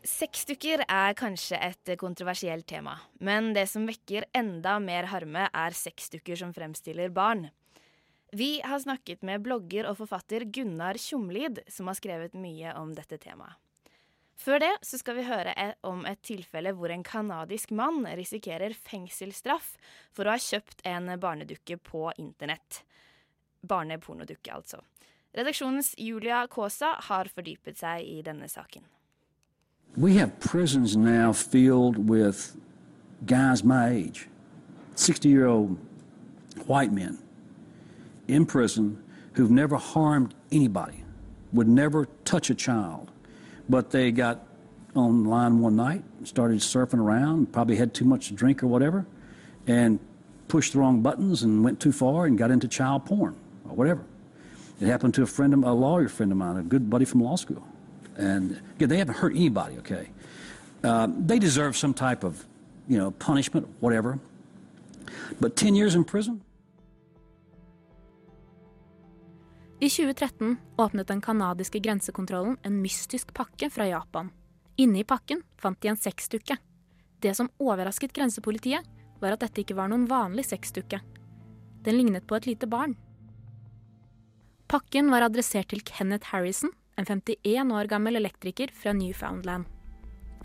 Sexdukker er kanskje et kontroversielt tema, men det som vekker enda mer harme, er sexdukker som fremstiller barn. Vi har snakket med blogger og forfatter Gunnar Tjomlid, som har skrevet mye om dette temaet. Før det så skal vi høre om et tilfelle hvor en canadisk mann risikerer fengselsstraff for å ha kjøpt en barnedukke på internett. Barnepornodukke, altså. Redaksjonens Julia Kaasa har fordypet seg i denne saken. We have prisons now filled with guys my age, 60 year old white men in prison who've never harmed anybody, would never touch a child. But they got online one night, started surfing around, probably had too much to drink or whatever, and pushed the wrong buttons and went too far and got into child porn or whatever. It happened to a friend of a lawyer friend of mine, a good buddy from law school. And yeah, they haven't hurt anybody, okay? Uh, they deserve some type of, you know, punishment, whatever. But 10 years in prison? I 2013 åpnet den kanadiske grensekontrollen en mystisk pakke fra Japan. Inne i pakken fant de en sexdukke. Det som overrasket grensepolitiet, var at dette ikke var noen vanlig sexdukke. Den lignet på et lite barn. Pakken var adressert til Kenneth Harrison, en 51 år gammel elektriker fra Newfoundland.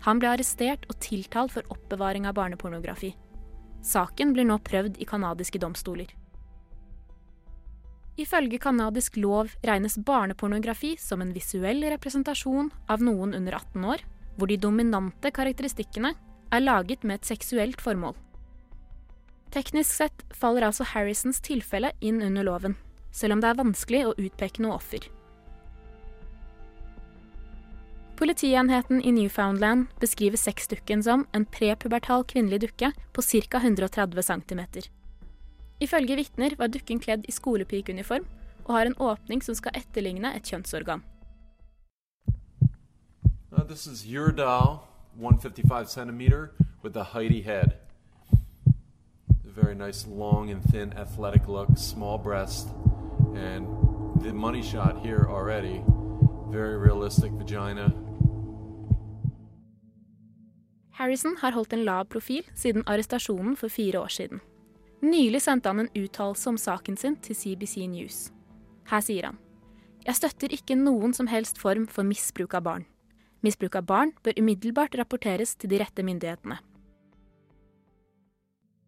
Han ble arrestert og tiltalt for oppbevaring av barnepornografi. Saken blir nå prøvd i canadiske domstoler. Ifølge canadisk lov regnes barnepornografi som en visuell representasjon av noen under 18 år, hvor de dominante karakteristikkene er laget med et seksuelt formål. Teknisk sett faller altså Harrisons tilfelle inn under loven, selv om det er vanskelig å utpeke noe offer. Politienheten i Newfoundland beskriver sexdukken som en prepubertal kvinnelig dukke på ca. 130 cm. Ifølge vitner var dukken kledd i skolepikeuniform og har en åpning som skal etterligne et kjønnsorgan. Uh, this is your doll, 155 centimeter, with a Heidi head. A very nice, long and thin, athletic look, small breast, and the money shot here already. Very realistic vagina. Harrison har holdt en lav profil siden arrestasjonen for fire år siden. Nylig sendte han en uttalelse om saken sin til CBC News. Her sier han Jeg støtter ikke noen som helst form for misbruk av barn. Misbruk av barn bør umiddelbart rapporteres til de rette myndighetene.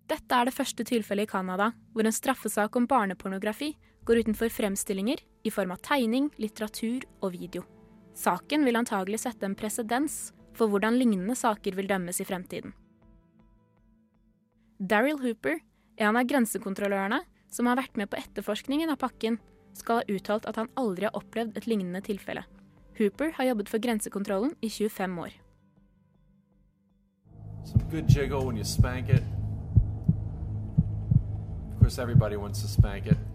Dette er det første tilfellet i Canada hvor en straffesak om barnepornografi går utenfor fremstillinger i form av tegning, litteratur og video. Saken vil antagelig sette en presedens for hvordan lignende saker vil dømmes i fremtiden. Daryl Hooper, en av grensekontrollørene som har vært med på etterforskningen av pakken, skal ha uttalt at han aldri har opplevd et lignende tilfelle. Hooper har jobbet for grensekontrollen i 25 år. Of course, everybody wants to spank it.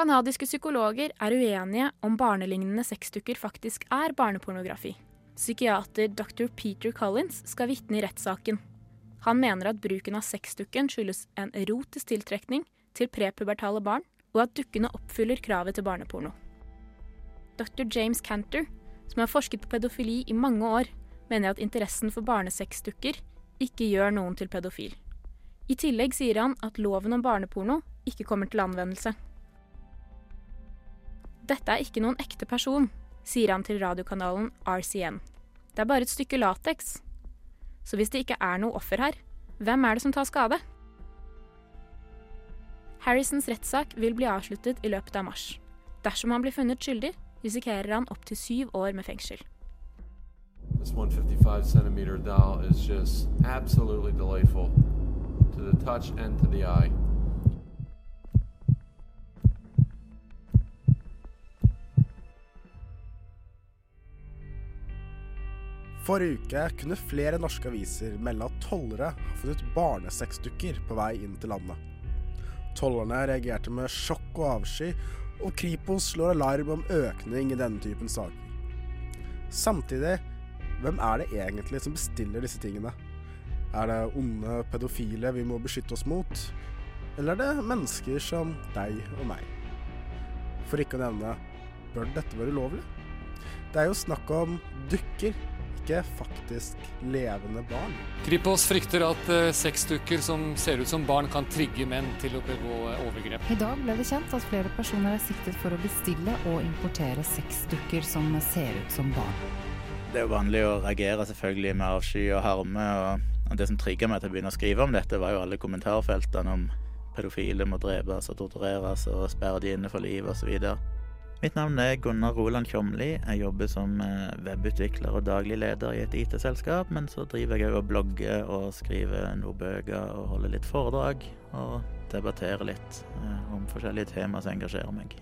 Kanadiske psykologer er uenige om barnelignende sexdukker faktisk er barnepornografi. Psykiater dr. Peter Collins skal vitne i rettssaken. Han mener at bruken av sexdukken skyldes en erotisk tiltrekning til prepubertale barn, og at dukkene oppfyller kravet til barneporno. Dr. James Cantor, som har forsket på pedofili i mange år, mener at interessen for barnesexdukker ikke gjør noen til pedofil. I tillegg sier han at loven om barneporno ikke kommer til anvendelse. Dette er ikke noen ekte person, sier han til radiokanalen RCN. Det er bare et stykke lateks. Så hvis det ikke er noe offer her, hvem er det som tar skade? Harrisons rettssak vil bli avsluttet i løpet av mars. Dersom han blir funnet skyldig, risikerer han opptil syv år med fengsel. This 155 centimeter doll is just absolutely delightful to the touch and to the eye. Forrige uke kunne flere norske aviser melde at tollere har funnet barnesexdukker på vei inn til landet. Tollerne reagerte med sjokk og avsky, og Kripos slår alarm om økning i denne typen saker. Samtidig, hvem er det egentlig som bestiller disse tingene? Er det onde pedofile vi må beskytte oss mot? Eller er det mennesker som deg og meg? For ikke å nevne, bør dette være ulovlig? Det er jo snakk om dukker, ikke faktisk levende barn. Kripos frykter at uh, sexdukker som ser ut som barn, kan trigge menn til å begå uh, overgrep. I dag ble det kjent at flere personer er siktet for å bestille og importere sexdukker som ser ut som barn. Det er jo vanlig å reagere selvfølgelig med avsky og harme. og Det som trigga meg til å begynne å skrive om dette, var jo alle kommentarfeltene om pedofile må drepes og tortureres og sperre de inne for livet osv. Mitt navn er Gunnar Roland Tjomli. Jeg jobber som eh, webutvikler og daglig leder i et IT-selskap, men så driver jeg òg og blogger og skriver noen bøker og holder litt foredrag. Og debatterer litt eh, om forskjellige temaer som engasjerer meg.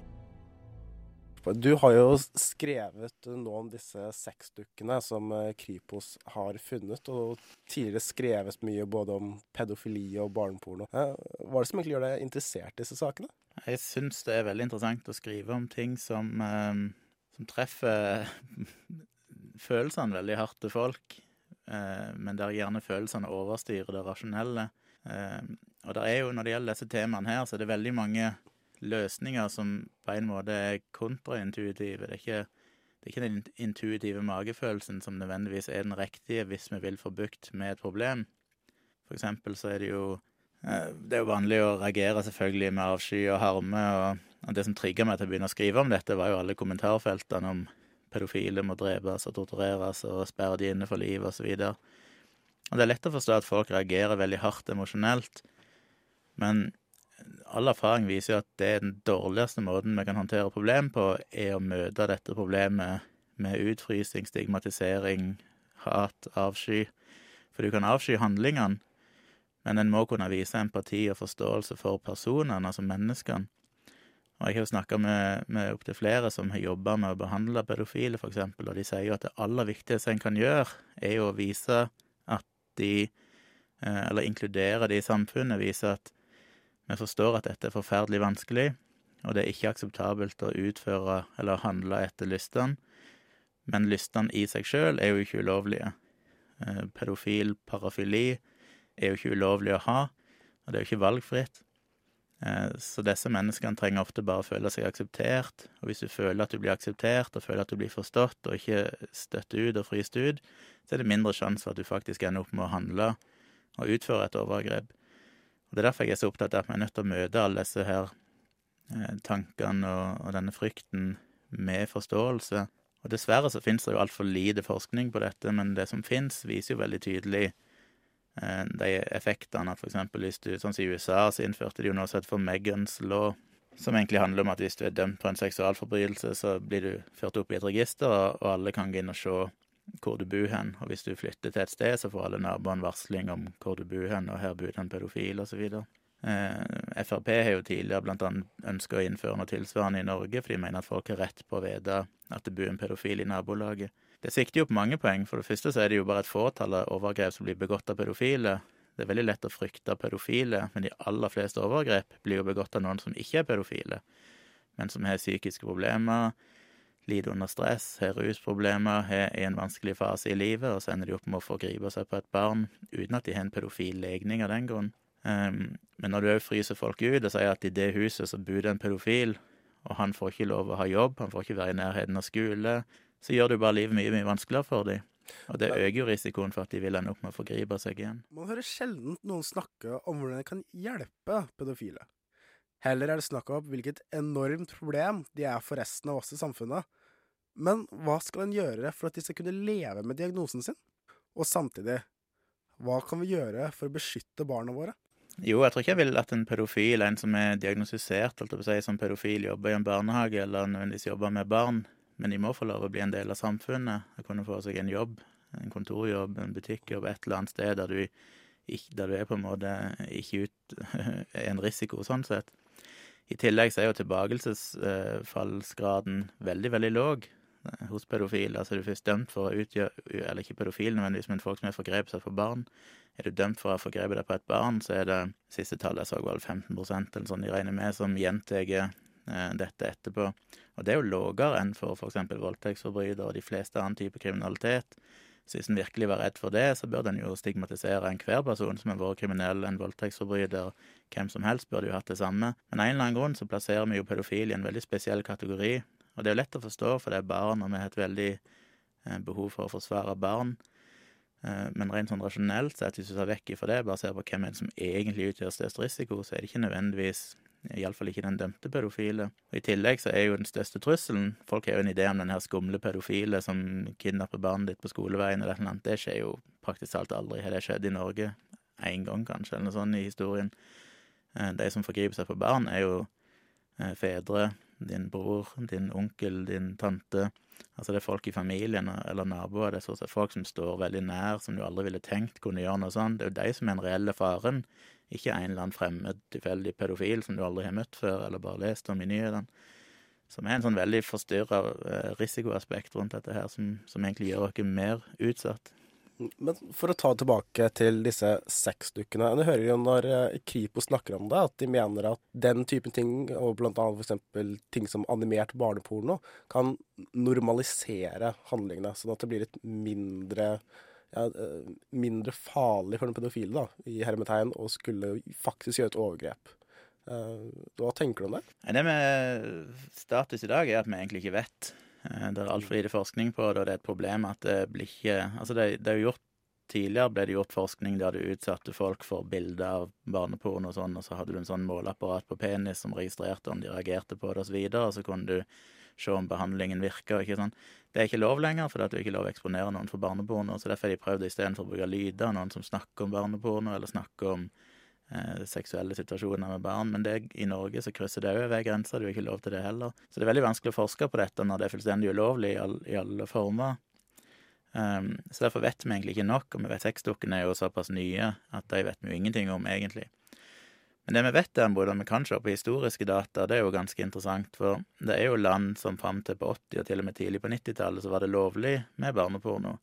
Du har jo skrevet nå om disse sexdukkene som eh, Kripos har funnet, og tidligere skrevet mye både om pedofili og barneporno. Hva er det som egentlig gjør deg interessert i disse sakene? Jeg syns det er veldig interessant å skrive om ting som, eh, som treffer følelsene veldig hardt til folk, eh, men der gjerne følelsene overstyrer det rasjonelle. Og det er jo, når det gjelder disse temaene her, så er det veldig mange løsninger som på en måte er kontraintuitive. Det er ikke, det er ikke den intuitive magefølelsen som nødvendigvis er den riktige hvis vi vil få bukt med et problem. For eksempel så er det jo eh, Det er jo vanlig å reagere selvfølgelig med avsky og harme, og det som trigga meg til å begynne å skrive om dette, var jo alle kommentarfeltene om pedofile må drepes og tortureres og sperre de inne for livet osv. Og det er lett å forstå at folk reagerer veldig hardt emosjonelt, men all erfaring viser jo at det er den dårligste måten vi kan håndtere problem på, er å møte dette problemet med utfrysing, stigmatisering, hat, avsky. For du kan avsky handlingene, men en må kunne vise empati og forståelse for personene, altså menneskene. Og jeg har jo snakka med, med opptil flere som har jobba med å behandle pedofile, eksempel, og de sier jo at det aller viktigste en kan gjøre, er jo å vise at de eh, Eller inkludere de i samfunnet, vise at vi forstår at dette er forferdelig vanskelig, og det er ikke akseptabelt å utføre eller handle etter lystene, men lystene i seg sjøl er jo ikke ulovlige. Eh, pedofil parafili er jo ikke ulovlig å ha, og det er jo ikke valgfritt. Eh, så disse menneskene trenger ofte bare å føle seg akseptert, og hvis du føler at du blir akseptert, og føler at du blir forstått, og ikke støtt ut og fryst ut, så er det mindre sjanse for at du faktisk ender opp med å handle og utføre et overgrep. Og Det er derfor jeg er så opptatt av at vi er nødt til å møte alle disse her eh, tankene og, og, denne frykten med forståelse. Og dessverre så finnes det jo altfor lite forskning på dette, men det som finnes, viser jo veldig tydelig eh, de effektene at eksempel hvis du, sånn som i USA, så innførte de jo noe heter for Megans law, som egentlig handler om at hvis du er dømt på en seksualforbrytelse, så blir du ført opp i et register, og alle kan gå inn og se hvor du bor hen. Og hvis du flytter til et sted, så får alle naboene varsling om hvor du bor hen, og her bor det en pedofil, osv. Eh, Frp har jo tidligere annet ønska å innføre noe tilsvarende i Norge, for de mener at folk har rett på å vite at det bor en pedofil i nabolaget. Det sikter jo på mange poeng. For det første så er det jo bare et fåtall av overgrep som blir begått av pedofile. Det er veldig lett å frykte pedofile, men de aller fleste overgrep blir jo begått av noen som ikke er pedofile, men som har psykiske problemer, lider under stress, har rusproblemer, er i en vanskelig fase i livet, og så ender de opp med å forgripe seg på et barn uten at de har en pedofil legning av den grunn. Um, men når du òg fryser folk ut og sier at i det huset så bor det en pedofil, og han får ikke lov å ha jobb, han får ikke være i nærheten av skole, så gjør du bare livet mye, mye vanskeligere for dem. Og det øker jo risikoen for at de vil ende opp med å forgripe seg igjen. Man hører sjelden noen snakke om hvordan det kan hjelpe pedofile. Heller er det snakk om hvilket enormt problem de er for resten av oss i samfunnet. Men hva skal en gjøre for at de skal kunne leve med diagnosen sin? Og samtidig, hva kan vi gjøre for å beskytte barna våre? Jo, jeg tror ikke jeg vil at en pedofil, en som er diagnostisert si, som pedofil, jobber i en barnehage eller nødvendigvis jobber med barn, men de må få lov å bli en del av samfunnet. De kunne få seg en jobb, en kontorjobb, en butikkjobb, et eller annet sted der du, ikke, der du er på en måte ikke ut, er en risiko, sånn sett. I tillegg så er jo tilbakelsesfallsgraden veldig, veldig låg hos pedofile. Altså er du først dømt for å utgjøre Eller ikke pedofil nødvendigvis, men folk som har forgrepet seg på barn. Er du dømt for å ha forgrepet deg på et barn, så er det siste tallet jeg så var 15% eller sånn de regner med, som gjentar eh, dette etterpå. Og det er jo lavere enn for f.eks. voldtektsforbrytere og de fleste annen type kriminalitet. Så hvis en virkelig var redd for det, så bør den jo stigmatisere enhver person som har vært kriminell, en voldtektsforbryter. Hvem som helst burde jo hatt det samme. Men av en eller annen grunn så plasserer vi jo pedofil i en veldig spesiell kategori, Og det er jo lett å forstå, for det er barn, og vi har et veldig eh, behov for å forsvare barn. Eh, men rent sånn rasjonelt sett, hvis du tar vekk ifra det, bare ser på hvem er det som egentlig utgjør størst risiko, så er det ikke nødvendigvis Iallfall ikke den dømte pedofile. Og I tillegg så er jo den største trusselen Folk har jo en idé om den her skumle pedofile som kidnapper barnet ditt på skoleveien eller noe. Det skjer jo praktisk talt aldri. Har det skjedd i Norge én gang, kanskje, eller noe sånt i historien? Eh, de som forgriper seg på barn, er jo fedre, din bror, din onkel, din tante. Altså det er folk i familien eller naboer. Det er sånn folk som står veldig nær, som du aldri ville tenkt kunne gjøre noe sånt. Det er jo de som er den reelle faren. Ikke en eller annen fremmed, tilfeldig pedofil som du aldri har møtt før, eller bare lest om i nyhetene. Som er en sånn veldig forstyrra eh, risikoaspekt rundt dette her, som, som egentlig gjør oss mer utsatt. Men for å ta tilbake til disse sexdukkene. Du hører jo når eh, Kripos snakker om det, at de mener at den typen ting, og blant annet f.eks. ting som animert barneporno, kan normalisere handlingene, sånn at det blir et mindre ja, eh, mindre farlig for den pedofile, da, i hermetegn, å skulle faktisk gjøre et overgrep. Uh, hva tenker du om det? Det med status i dag er at vi egentlig ikke vet. Uh, det er altfor lite forskning på det, og det er et problem at det blir ikke Altså, det, det er jo gjort Tidligere ble det gjort forskning der du utsatte folk for bilder av barneporno og sånn, og så hadde du en sånn måleapparat på penis som registrerte om de reagerte på det, og så og så kunne du se om behandlingen ikke sånn. Det er ikke lov lenger, for det er ikke lov å eksponere noen for barneporno. så Derfor har de prøvd istedenfor å bruke lyder, noen som snakker om barneporno, eller snakker om eh, seksuelle situasjoner med barn. Men det, i Norge så krysser det òg grensa, du har ikke lov til det heller. Så det er veldig vanskelig å forske på dette når det er fullstendig ulovlig i, all, i alle former. Um, så derfor vet vi egentlig ikke nok, og vi vet sexdukkene er jo såpass nye at de vet vi jo ingenting om, egentlig. Men det vi vet derimot, og vi kan se på historiske data, det er jo ganske interessant. For det er jo land som fram til på 80- og til og med tidlig på 90-tallet så var det lovlig med barneporno.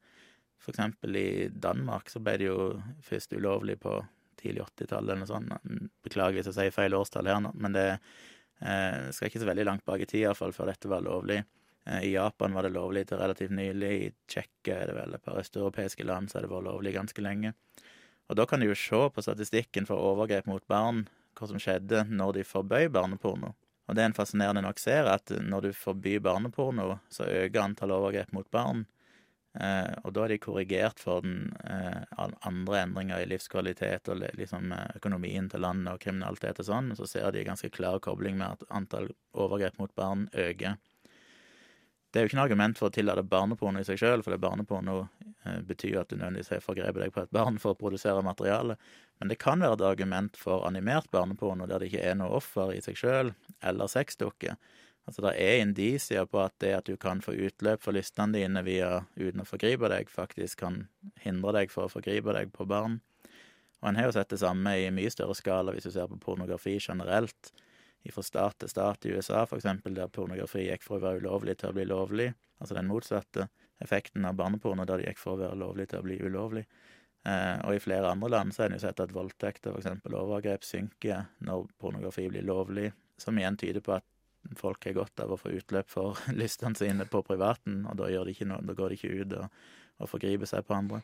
For eksempel i Danmark så ble det jo først ulovlig på tidlig 80-tallet eller noe sånt. Beklager hvis jeg sier feil årstall her nå, men det eh, skal ikke så veldig langt bak i tid iallfall før dette var lovlig. Eh, I Japan var det lovlig til relativt nylig. I Tsjekkia er det vel et par østeuropeiske land så har det vært lovlig ganske lenge. Og da kan du jo se på statistikken for overgrep mot barn hva som skjedde når de forbøy barneporno. Og det en fascinerende nok ser, er at når du forbyr barneporno, så øker antall overgrep mot barn. Eh, og da er de korrigert for den eh, andre endringer i livskvalitet og liksom eh, økonomien til landet og kriminalitet og sånn, så ser de ganske klar kobling med at antall overgrep mot barn øker. Det er jo ikke noe argument for å tillate barneporno i seg sjøl, for det barneporno betyr at du nødvendigvis har forgrepet deg på et barn for å produsere materiale. Men det kan være et argument for animert barneporno der det ikke er noe offer i seg sjøl, eller sexdukke. Altså, det er indisier på at det at du kan få utløp for lystene dine via uten å forgripe deg, faktisk kan hindre deg for å forgripe deg på barn. Og en har jo sett det samme i mye større skala hvis du ser på pornografi generelt fra stat til stat i USA, eksempel, der pornografi gikk fra å være ulovlig til å bli lovlig. Altså den motsatte effekten av barneporno, der det gikk fra å være lovlig til å bli ulovlig. Eh, og i flere andre land så har en jo sett at voldtekter, eksempel overgrep, synker når pornografi blir lovlig, som igjen tyder på at folk har godt av å få utløp for lystene sine på privaten, og da, de noe, da går de ikke ut og, og forgriper seg på andre.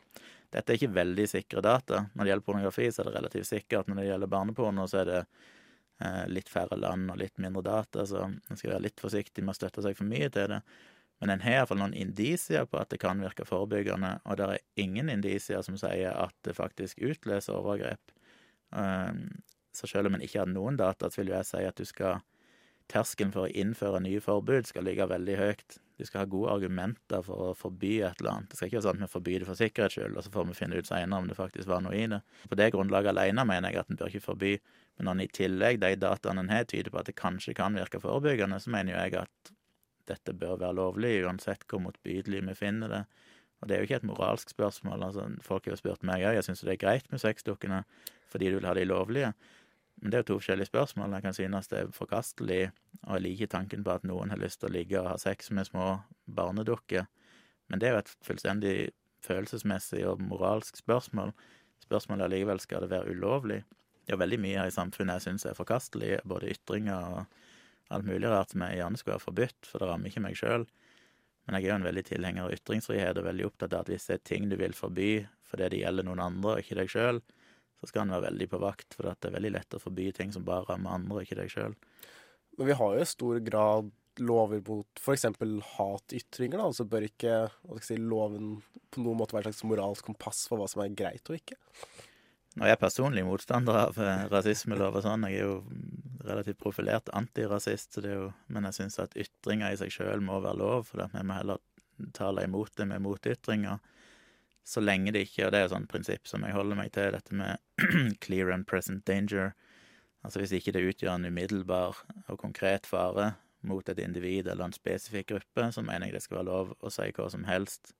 Dette er ikke veldig sikre data. Når det gjelder pornografi, så er det relativt sikkert. Når det gjelder barneporno, så er det Eh, litt færre land og litt mindre data, så en skal være litt forsiktig med å støtte seg for mye til det. Men en har iallfall noen indisier på at det kan virke forebyggende, og det er ingen indisier som sier at det faktisk utløser overgrep. Um, så selv om en ikke har noen data, så vil jeg si at du skal terskelen for å innføre nye forbud skal ligge veldig høyt. Du skal ha gode argumenter for å forby et eller annet. Det skal ikke være sånn at vi forbyr det for sikkerhets skyld, og så får vi finne ut seinere om det faktisk var noe i det. På det grunnlaget alene mener jeg at en bør ikke forby men når en i tillegg, de dataene en har, tyder på at det kanskje kan virke forebyggende, så mener jo jeg at dette bør være lovlig, uansett hvor motbydelig vi finner det. Og det er jo ikke et moralsk spørsmål. altså Folk har jo spurt meg òg, jeg syns det er greit med sexdukkene fordi du vil ha de lovlige. Men det er jo to forskjellige spørsmål. Jeg kan synes det er forkastelig, og jeg liker tanken på at noen har lyst til å ligge og ha sex med små barnedukker. Men det er jo et fullstendig følelsesmessig og moralsk spørsmål. Spørsmålet allikevel skal det være ulovlig. Det er veldig mye her i samfunnet jeg syns er forkastelig, både ytringer og alt mulig rart som jeg gjerne skulle ha forbudt, for det rammer ikke meg sjøl. Men jeg er jo en veldig tilhenger av ytringsfrihet og veldig opptatt av at hvis det er ting du vil forby fordi det gjelder noen andre og ikke deg sjøl, så skal en være veldig på vakt, for det er veldig lett å forby ting som bare rammer andre ikke deg sjøl. Men vi har jo i stor grad lover mot f.eks. hatytringer, da, så bør ikke si, loven på noen måte være et slags moralsk kompass for hva som er greit og ikke? Nå er jeg personlig motstander av eh, rasismelov og sånn. Jeg er jo relativt profilert antirasist, så det er jo, men jeg syns at ytringer i seg sjøl må være lov, for vi må heller tale imot det med motytringer. Så lenge det ikke Og det er jo sånt prinsipp som jeg holder meg til, dette med clear and present danger. Altså hvis ikke det utgjør en umiddelbar og konkret fare mot et individ eller en spesifikk gruppe, så mener jeg det skal være lov å si hva som helst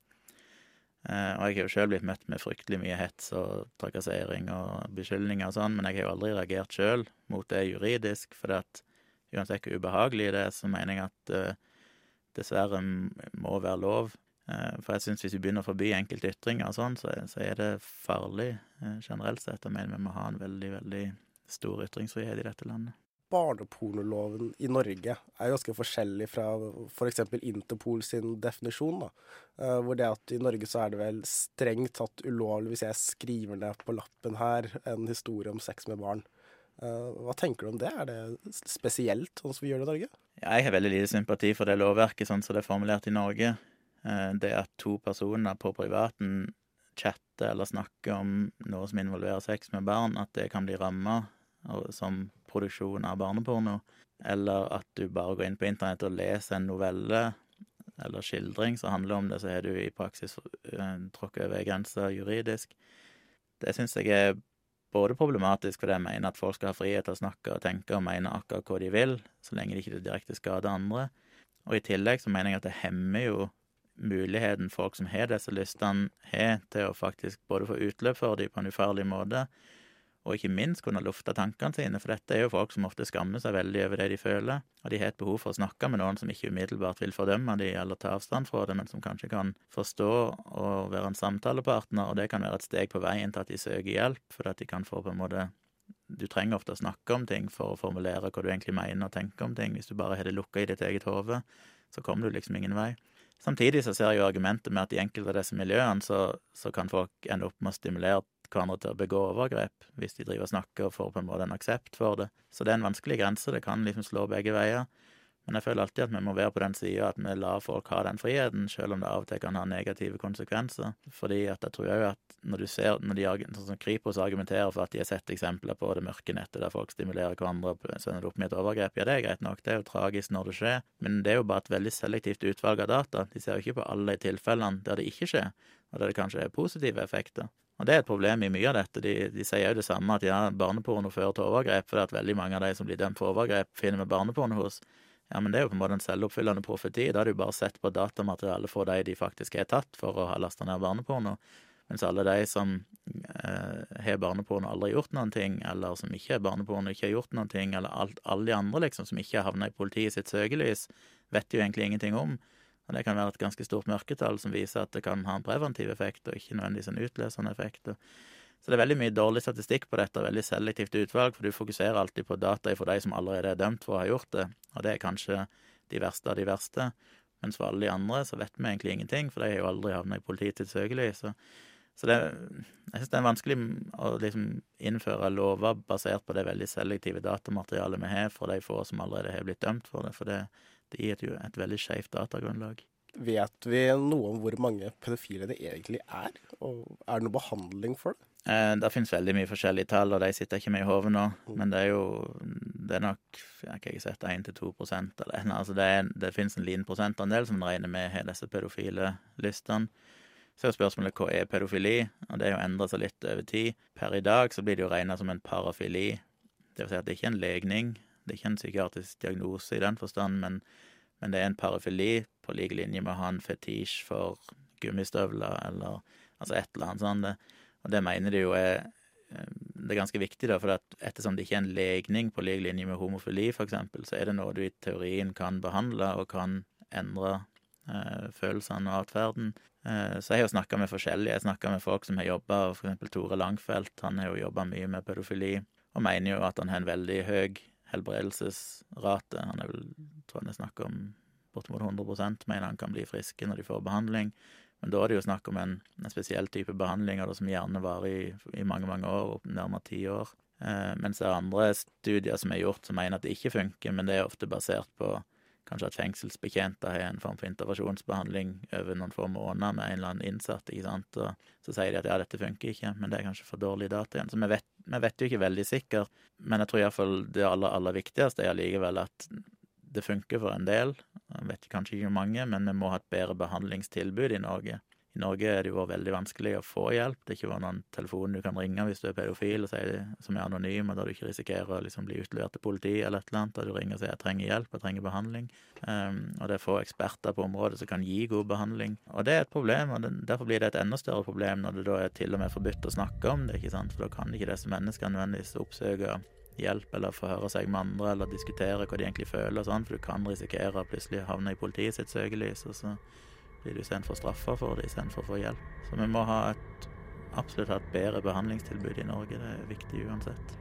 Eh, og jeg har jo sjøl blitt møtt med fryktelig mye hets og trakassering og beskyldninger og sånn, men jeg har jo aldri reagert sjøl mot det juridisk, for at uansett hvor ubehagelig det er, så mener jeg at uh, dessverre må være lov. Uh, for jeg syns hvis vi begynner å forby enkelte ytringer og sånn, så, så, er det farlig uh, generelt sett. Jeg mener vi må ha en veldig, veldig stor ytringsfrihet i dette landet barnepornoloven i Norge er ganske forskjellig fra f.eks. For Interpol sin definisjon. da. Uh, hvor det at i Norge så er det vel strengt tatt ulovlig hvis jeg skriver ned på lappen her en historie om sex med barn. Hva tenker du om det? Er det spesielt sånn som vi gjør det i Norge? Jeg har veldig lite sympati for det lovverket sånn som det er formulert i Norge. Uh, det at to personer på privaten chatter eller snakker om noe som involverer sex med barn, at det kan bli ramma som produksjon av barneporno, eller at du bare går inn på internett og leser en novelle eller skildring som handler om det, så har du i praksis uh, tråkket over grensa juridisk. Det syns jeg er både problematisk fordi jeg mener at folk skal ha frihet til å snakke og tenke og mene akkurat hva de vil, så lenge de ikke direkte skader andre. Og i tillegg så mener jeg at det hemmer jo muligheten folk som har disse lystene, har til å faktisk både få utløp for dem på en ufarlig måte, og ikke minst kunne lufte tankene sine, for dette er jo folk som ofte skammer seg veldig over det de føler, og de har et behov for å snakke med noen som ikke umiddelbart vil fordømme dem eller ta avstand fra det, men som kanskje kan forstå og være en samtalepartner, og det kan være et steg på veien til at de søker hjelp, for at de kan få på en måte Du trenger ofte å snakke om ting for å formulere hva du egentlig mener og tenker om ting. Hvis du bare har det lukka i ditt eget hode, så kommer du liksom ingen vei. Samtidig så ser jeg jo argumentet med at i enkelte av disse miljøene så, så kan folk ende opp med å stimulere hverandre til å begå overgrep, hvis de driver og snakker og får på en måte en aksept for det. Så det er en vanskelig grense, det kan liksom slå begge veier. Men jeg føler alltid at vi må være på den sida at vi lar folk ha den friheten, selv om det av og til kan ha negative konsekvenser. Fordi at jeg tror òg at når du ser når de, sånn som Kripos argumenterer for at de har sett eksempler på det mørke nettet der folk stimulerer hverandre og sender det opp med et overgrep, ja, det er greit nok, det er jo tragisk når det skjer, men det er jo bare et veldig selektivt utvalg av data. De ser jo ikke på alle de tilfellene der det ikke skjer, og der det kanskje er positive effekter. Og det er et problem i mye av dette. De, de sier jo det samme, at ja, barneporno fører til overgrep, fordi at veldig mange av de som blir dømt for overgrep, finner vi barneporno hos. Ja, men det er jo på en måte en selvoppfyllende profeti. Da har du bare sett på datamaterialet for de de faktisk har tatt for å ha lasta ned barneporno. Mens alle de som eh, har barneporno og aldri gjort noen ting, eller som ikke har barneporno og ikke har gjort noen ting, eller alt, alle de andre liksom som ikke har havna i politiet sitt søkelys, vet jo egentlig ingenting om. Og det kan være et ganske stort mørketall som viser at det kan ha en preventiv effekt, og ikke nødvendigvis en utløsende effekt. Så det er veldig mye dårlig statistikk på dette, veldig selektivt utvalg, for du fokuserer alltid på data for de som allerede er dømt for å ha gjort det, og det er kanskje de verste av de verste. Mens for alle de andre så vet vi egentlig ingenting, for de har jo aldri havna i politiets søkelys. Så, så det, jeg syns det er vanskelig å liksom innføre lover basert på det veldig selektive datamaterialet vi har for de få som allerede har blitt dømt for det, for det, det gir jo et veldig skeivt datagrunnlag. Vet vi noe om hvor mange pedofile det egentlig er? Og er det noe behandling for det? Eh, det finnes veldig mye forskjellige tall, og de sitter ikke med i hodet nå. Mm. Men det er jo det er nok jeg har ikke sett 1-2% eller noe. Altså det, er, det finnes en liten prosentandel som regner med har disse pedofile listene. Så er spørsmålet hva er pedofili, og det har jo endra seg litt over tid. Per i dag så blir det jo regna som en parafili. Det vil si at det ikke er en legning, det er ikke en psykiatrisk diagnose i den forstand, men, men det er en parafili på lik linje med å ha en fetisj for gummistøvler eller altså et eller annet sånt. Og det mener de jo er eh, det er ganske viktig, da, for ettersom det ikke er en legning på lik linje med homofili, f.eks., så er det noe du i teorien kan behandle og kan endre eh, følelsene og atferden. Eh, så jeg har jo snakka med forskjellige. Jeg snakka med folk som har jobba, f.eks. Tore Langfelt. Han har jo jobba mye med pedofili, og mener jo at han har en veldig høy helbredelsesrate. Han er vel, tror jeg det er snakk om bortimot 100 mener han kan bli friske når de får behandling. Men da er det jo snakk om en, en spesiell type behandlinger som gjerne varer i, i, mange mange år, nærmere ti år. Eh, mens det er andre studier som er gjort som mener at det ikke funker, men det er ofte basert på kanskje at fengselsbetjenter har en form for intervensjonsbehandling over noen få måneder med en eller annen innsatt, ikke sant, og så sier de at ja, dette funker ikke, men det er kanskje for dårlig data igjen. Så vi vet, vi vet jo ikke veldig sikkert, men jeg tror iallfall det aller, aller viktigste er allikevel at det funker for en del. Jeg vet kanskje ikke hvor mange, men vi må ha et bedre behandlingstilbud i Norge. I Norge er det jo veldig vanskelig å få hjelp. Det er ikke noen telefon du kan ringe hvis du er pedofil og sier som er anonym, og da du ikke risikerer å liksom bli utlevert til politiet eller et eller annet, da du ringer og sier 'jeg trenger hjelp, jeg trenger behandling'. Um, og det er få eksperter på området som kan gi god behandling. Og det er et problem, og det, derfor blir det et enda større problem når det da er til og med forbudt å snakke om det, ikke sant, for da kan ikke disse menneskene nødvendigvis oppsøke hjelp eller forhøre seg med andre eller diskutere hva de egentlig føler sånn, for du kan risikere å plutselig havne i politiet sitt søkelys. og så blir du sendt for straffa for det istedenfor å få hjelp. Så vi må ha et, absolutt ha et bedre behandlingstilbud i Norge. Det er viktig uansett.